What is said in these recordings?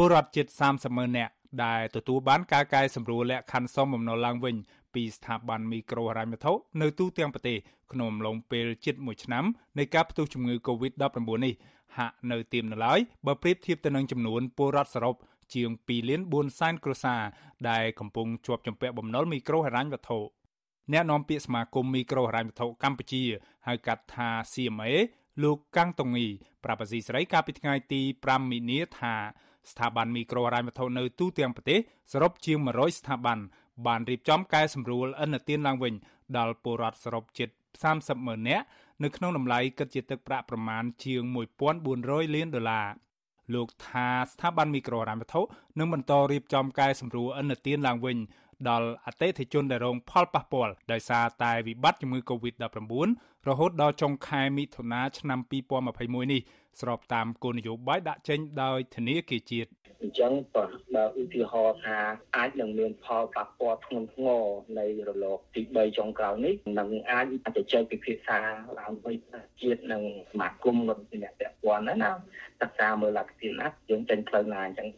ពលរដ្ឋជិត30ម៉ឺននាក់ដែលទទួលបានការកែសម្រួលលក្ខខណ្ឌសមបំណុលឡើងវិញពីស្ថាប័នមីក្រូហិរញ្ញវត្ថុនៅទូទាំងប្រទេសក្នុងអំឡុងពេលជិត1ឆ្នាំនៃការផ្ទុះជំងឺ Covid-19 នេះហាក់នៅទៀមនៅឡើយបើប្រៀបធៀបទៅនឹងចំនួនពលរដ្ឋសរុបជាង2លាន4សែនគ្រួសារដែលកំពុងជាប់ជំពាក់បំណុលមីក្រូហិរញ្ញវត្ថុអ្នកនាំពាក្យសមាគមមីក្រូហិរញ្ញវត្ថុកម្ពុជាហៅកាត់ថា CMA លោកកាំងតុងងីប្រាប់អាស៊ីសេរីកាលពីថ្ងៃទី5មីនាថា ស្ថាប័នមីក្រូហិរញ្ញវត្ថុនៅទូទាំងប្រទេសសរុបជាង100ស្ថាប័នបានរៀបចំកែសម្រួលឥណទានឡើងវិញដល់ពលរដ្ឋសរុបជិត30ម៉ឺននាក់នៅក្នុងតម្លៃគិតជាទឹកប្រាក់ប្រមាណជាង1400លានដុល្លារលោកថាស្ថាប័នមីក្រូហិរញ្ញវត្ថុនឹងបន្តរៀបចំកែសម្រួលឥណទានឡើងវិញ ដល់អតិថិជនដែលរងផលប៉ះពាល់ដោយសារតែវិបត្តិជំងឺ Covid-19 រហូតដល់ចុងខែមិថុនាឆ្នាំ2021នេះស្របតាមគោលនយោបាយដាក់ចេញដោយធនាគារជាតិអញ្ចឹងបើបើឧទាហរណ៍ថាអាចនឹងមានផលប៉ះពាល់ធ្ងន់ធ្ងរនៃរលកទី3ចុងក្រោយនេះនឹងអាចអាចចែកពិភាក្សាឡើងវិញជាតិនិងសមាគមរដ្ឋអ្នកពាក់ព័ន្ធណាសិក្សាមើលលទ្ធភាពណាយើងចេញផ្លូវណាអញ្ចឹង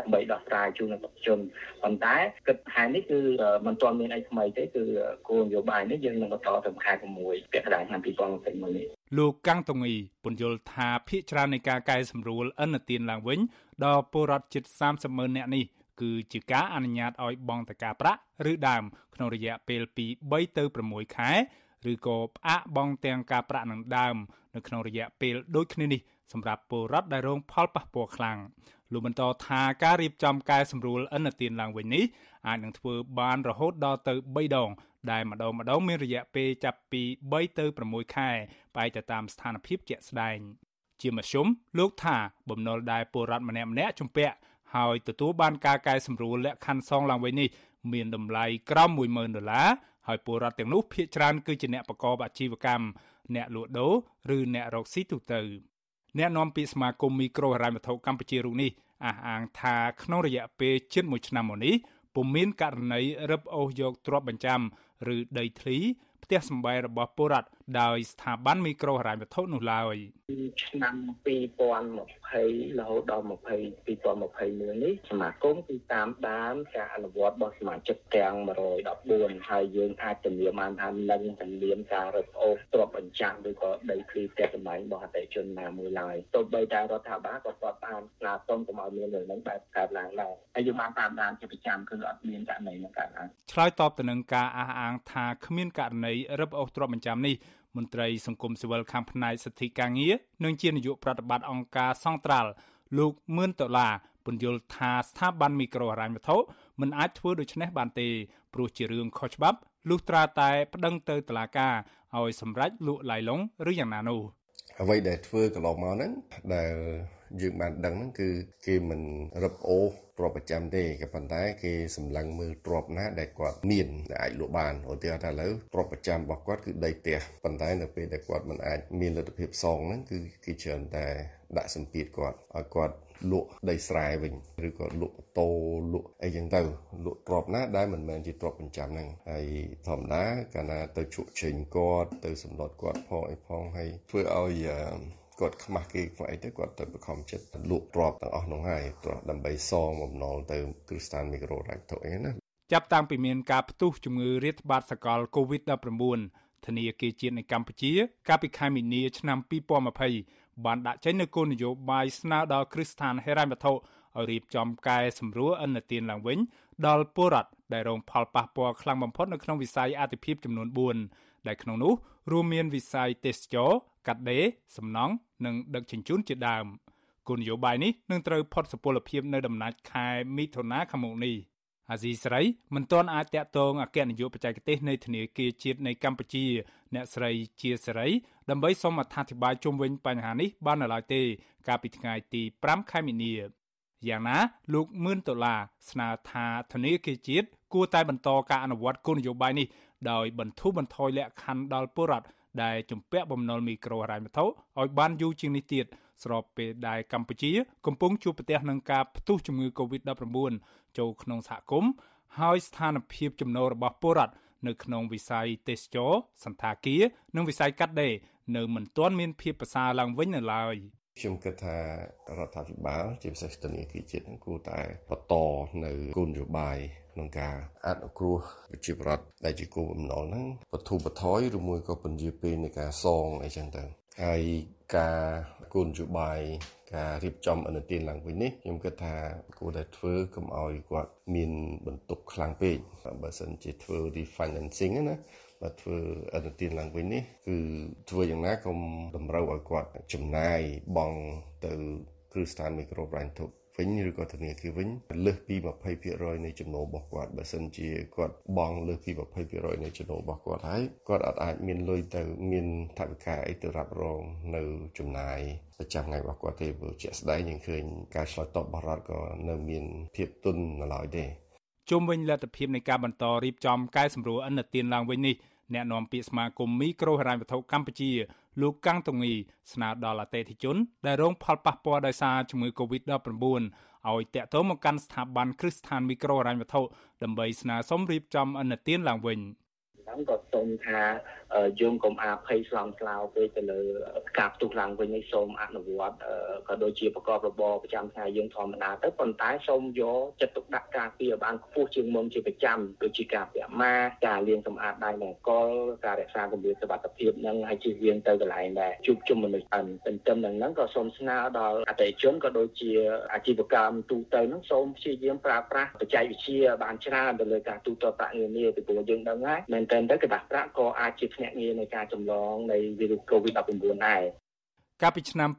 ដើម្បីដោះស្រាយជូនប្រជាជនប៉ុន្តែគិតខែនេះគឺមិនទាន់មានអីថ្មីទេគឺគោលនយោបាយនេះយើងនឹងបន្តទៅខែ6ពាក់កណ្ដាលឆ្នាំ2021នេះលោកកាំងតុងីពន្យល់ថាភាគច្រើននៃការកែសម្រួលអន្តទានឡើងវិញដល់ពលរដ្ឋជិត30ម៉ឺននាក់នេះគឺជាការអនុញ្ញាតឲ្យបង់តការប្រាក់ឬដើមក្នុងរយៈពេលពី3ទៅ6ខែឬក៏ផ្អាកបង់ទាំងការប្រាក់និងដើមនៅក្នុងរយៈពេលដូចគ្នានេះសម្រាប់ពលរដ្ឋដែលរងផលប៉ះពាល់ខ្លាំង លោកបន្តថាការរៀបចំកែសម្រួលឥណទានឡើងវិញនេះអាចនឹងធ្វើបានរហូតដល់ទៅ3ដង ដែលម្ដងម្ដងមានរយៈពេលចាប់ពី3ទៅ6ខែបែរទៅតាមស្ថានភាពជាក់ស្ដែងជាមធ្យមលោកថាបំណុលដែលពលរដ្ឋម្នាក់ម្នាក់ជំពាក់ហើយទទួលបានការកែសម្រួលលក្ខខណ្ឌសងឡើងវិញនេះមានតម្លៃក្រោម10000ដុល្លារហើយពលរដ្ឋទាំងនោះភាគច្រើនគឺជាអ្នកប្រកបអាជីវកម្មអ្នកលក់ដូរឬអ្នករកស៊ីទូទៅ អ្នកនាំពាក្យសមាគមមីក្រូហិរញ្ញវត្ថុកម្ពុជារូបនេះអះអាងថាក្នុងរយៈពេលជិត1ឆ្នាំមកនេះពុំមានករណីរឹបអូសយកទ្រព្យបញ្ចាំឬដីធ្លី ផ្ទះសម្បែងរបស់ពលរដ្ឋដោយស្ថាប័នមីក្រូហិរញ្ញវត្ថុនោះឡើយឆ្នាំ2020រហូតដល់20 2021នេះសមាគមគឺតាមដានការអនុវត្តរបស់សមាជិកទាំង114ហើយយើងអាចជំរាបបានថានឹងជំរាបការរឹបអូសទ្រព្យបញ្ចាំឬក៏ដីធ្លីផ្ទះសម្បែងរបស់អតិថិជនណាមួយឡើយទោះបីតែរដ្ឋាភិបាលក៏គាត់បានស្នើសុំកុំឲ្យមានរឿងហ្នឹងបែបកើតឡើងដែរហើយយើងបានតាមដានជាប្រចាំគឺអត់មានករណីហ្នឹងកើតឡើងឆ្លើយតបទៅនឹងការអះអាងថាគ្មានករណីរឹបអូសទ្រព្យបញ្ចាំនេះមន្ត្រីសង្គមស៊ីវិលខាងផ្នែកសិទ្ធិការងារនិងជានាយកប្រតិបត្តិអង្គការសង្ត្រាល់លោកមឿនដុល្លារពន្យល់ថាស្ថាប័នមីក្រូហិរញ្ញវត្ថុមិនអាចធ្វើដូច្នេះបានទេព្រោះជារឿងខុសច្បាប់លុះត្រាតែប្តឹងទៅតុលាការឲ្យសម្រេចលក់ឡាយឡុងឬយ៉ាងណានោះអ្វីដែលធ្វើកន្លងមកហ្នឹងដែល យើងបានដឹងហ្នឹងគឺគេមិនរឹបអូសទ្រព្យប្រចាំទេក៏ប៉ុន្តែគេសម្លឹងមើលទ្រព្យណាដែលគាត់មានដែលអាចលក់បានឧទាហរណ៍ថាឥឡូវទ្រព្យប្រចាំរបស់គាត់គឺដីផ្ទះប៉ុន្តែនៅពេលដែលគាត់មិនអាចមានលទ្ធភាពសងហ្នឹងគឺគេច្រើនតែដាក់សម្ពាធគាត់ឲ្យគាត់លក់ដីស្រែវិញឬក៏លក់អូតូលក់អីចឹងទៅលក់ទ្រព្យណាដែលមិនមែនជាទ្រព្យប្រចាំហ្នឹងហើយធម្មតាកាលណាទៅជក់ចេញគាត់ទៅសម្លុតគាត់ផងអីផងហើយធ្វើឲ្យ គាត់ខ្មាស់គេខ្វះអីទៅគាត់ទៅបខំចិត្តលក់ទ្រព្យទាំងអស់នោះហើយទ្រព្យដើម្បីសងបំណុលទៅគ្រឹះស្ថានមីក្រូរ៉ាច់ទៅអីណាចាប់តាំងពីមានការផ្ទុះជំងឺរាតត្បាតសកល COVID-19 ធនាគារជាតិនៃកម្ពុជា កាលពីខែមីនាឆ្នាំ2020បានដាក់ចេញនូវគោលនយោបាយស្នើដល់គ្រឹះស្ថានហិរញ្ញវត្ថុឲ្យរៀបចំកែសម្រួលអន្តទានឡើងវិញដល់ពលរដ្ឋដែលរងផលប៉ះពាល់ខ្លាំងបំផុតនៅក្នុងវិស័យអាទិភាពចំនួន4ដែលក្នុងនោះរួមមានវិស័យទេសចរ កាត់ដេរសំណង់និងដឹកជញ្ជូនជាដើមគោលនយោបាយនេះនឹងត្រូវផុតសុពលភាពនៅដំណាច់ខែមិថុនាខាងមុខនេះអាស៊ីស្រីមិនទាន់អាចតាក់ទងអគ្គនាយកបច្ចេកទេសនៃធនាគារជាតិនៃកម្ពុជា អ្នកស្រីជាសេរីដើម្បីសូមអធិប្បាយជុំវិញបញ្ហានេះបាននៅឡើយទេ កាលពីថ្ងៃទី5ខែមីនាយ៉ាងណាលោកមឿនដុល្លារស្នើថាធនាគារជាតិគួរតែបន្តការអនុវត្តគោលនយោបាយនេះដោយបន្ធូរបន្ថយលក្ខខណ្ឌដល់ពលរដ្ឋ ដែលជំពាក់បំណុលមីក្រូហិរញ្ញវត្ថុឲ្យបានយូរជាងនេះទៀតស្របពេលដែលកម្ពុជា កំពុងជួបប្រទះនឹងការផ្ទុះជំងឺ Covid-19 ចូលក្នុងសហគមន៍ហើយស្ថានភាពចំណូលរបស់ពលរដ្ឋនៅក្នុងវិស័យទេសចរសន្តាគារនិងវិស័យកាត់ដេរនៅមិនទាន់មានភាពប្រសើរឡើងវិញនៅឡើយ ខ្ញុំគិតថារដ្ឋាភិបាលជាពិសេសធនាគារជាតិគួរតែបន្តនៅគោលនយោបាយក្នុងការអនុគ្រោះប្រជាពលរដ្ឋដែលជាគោលបំណុលហ្នឹងបទូបថយឬមួយក៏ពន្យាពេលនៃការសងអីចឹងទៅហើយការគោលនយោបាយការរៀបចំអនុទានឡើងវិញនេះខ្ញុំគិតថាគួរតែធ្វើកុំឲ្យគាត់មានបន្ទុកខ្លាំងពេកបើសិនជាធ្វើ refinancing ណា បើធ្វើអនុទានឡើងវិញនេះគឺធ្វើយ៉ាងណាកុំតម្រូវឲ្យគាត់ចំណាយបង់ទៅគ្រឹះស្ថានមីក្រូប្រាញ់ធុវិញឬក៏ធនាគារវិញលើសពី20%នៃចំណូលរបស់គាត់បើសិនជាគាត់បង់លើសពី20%នៃចំណូលរបស់គាត់ហើយគាត់អត់អាចមានលុយទៅមានថវិកាអីទៅរ៉ាប់រងនៅចំណាយប្រចាំថ្ងៃរបស់គាត់ទេព្រោះជាក់ស្ដែងយើងឃើញការឆ្លើយតបរបស់រដ្ឋក៏នៅមានភាពទន់នៅឡើយទេ ជុំវិញលទ្ធភាពនៃការបន្តរៀបចំកែសម្រួលអនុទានឡើងវិញនេះអ្នកនាំពាក្យសមាគមមីក្រូហិរញ្ញវត្ថុកម្ពុជាលោកកាំងតងីស្នើដល់អតិថិជន ដែលរងផលប៉ះពាល់ដោយសារជំងឺ Covid-19 ឲ្យតាក់ទងមកកាន់ស្ថាប័នគ្រឹះស្ថានមីក្រូហិរញ្ញវត្ថុដើម្បីស្នើសុំរៀបចំអនុទានឡើងវិញ។ ហ្នឹងក៏សូមថាយើងកុំអាភ័យស្លន់ស្លោពេកទៅលើការផ្ទុះឡើងវិញនេះសូមអនុវត្តក៏ដូចជាប្រកបរបរប្រចាំថ្ងៃយើងធម្មតាទៅប៉ុន្តែសូមយកចិត្តទុកដាក់ការពារបានខ្ពស់ជាងមុនជាប្រចាំដូចជាការពាក់ម៉ាសការលាងសម្អាតដៃនិងកលការរក្សាគម្លាតសុវត្ថិភាពនិងឲ្យជៀសវាងទៅកន្លែងដែលជួបជុំមនុស្សអិនទន្ទឹមនឹងហ្នឹងក៏សូមស្នើដល់អតិថិជនក៏ដូចជាអាជីវកម្មទូទៅហ្នឹងសូមព្យាយាមប្រើប្រាស់បច្ចេកវិទ្យាបានច្រើនទៅលើការទូទាត់ប្រាក់នានាពីព្រោះយើងដឹងហើយមែនតើចឹងទៅកបាសប្រាក់ក៏អាចជាភ្នាក់ងារនៃការចម្លងនៃវីរុស COVID-19 ដែរកាលពីឆ្នាំ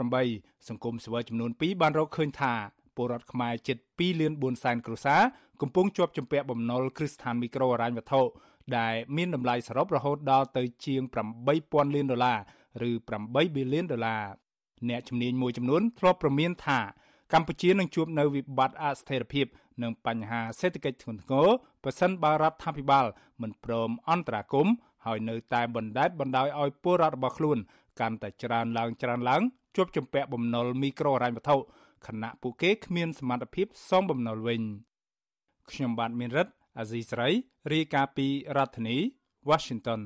2018សង្គមស៊ីវិលចំនួន2បានរកឃើញថាពលរដ្ឋខ្មែរជិត2លាន4សែនគ្រួសារកំពុងជាប់ជំពាក់បំណុលគ្រឹះស្ថានមីក្រូហិរញ្ញវត្ថុដែលមានតម្លៃសរុបរហូតដល់ទៅជាង8000លានដុល្លារឬ8ប៊ីលានដុល្លារអ្នកជំនាញមួយចំនួនធ្លាប់ប្រមាណថា កម្ពុជានឹងជួបនៅវិបត្តិអស្ថិរភាពនិងបញ្ហាសេដ្ឋកិច្ចធ្ងន់ធ្ងរប្រសិនបើរដ្ឋាភិបាលមិនព្រមអន្តរាគមន៍ហើយនៅតែបណ្ដេតបណ្ដោយឲ្យពលរដ្ឋរបស់ខ្លួនកាន់តែច្រើនឡើងច្រើនឡើងជាប់ជំពាក់បំណុលមីក្រូហិរញ្ញវត្ថុខណៈពួកគេគ្មានសមត្ថភាពសងបំណុលវិញខ្ញុំបាទមានរិទ្ធអាស៊ីសេរីរាយការណ៍ពីរដ្ឋធានី Washington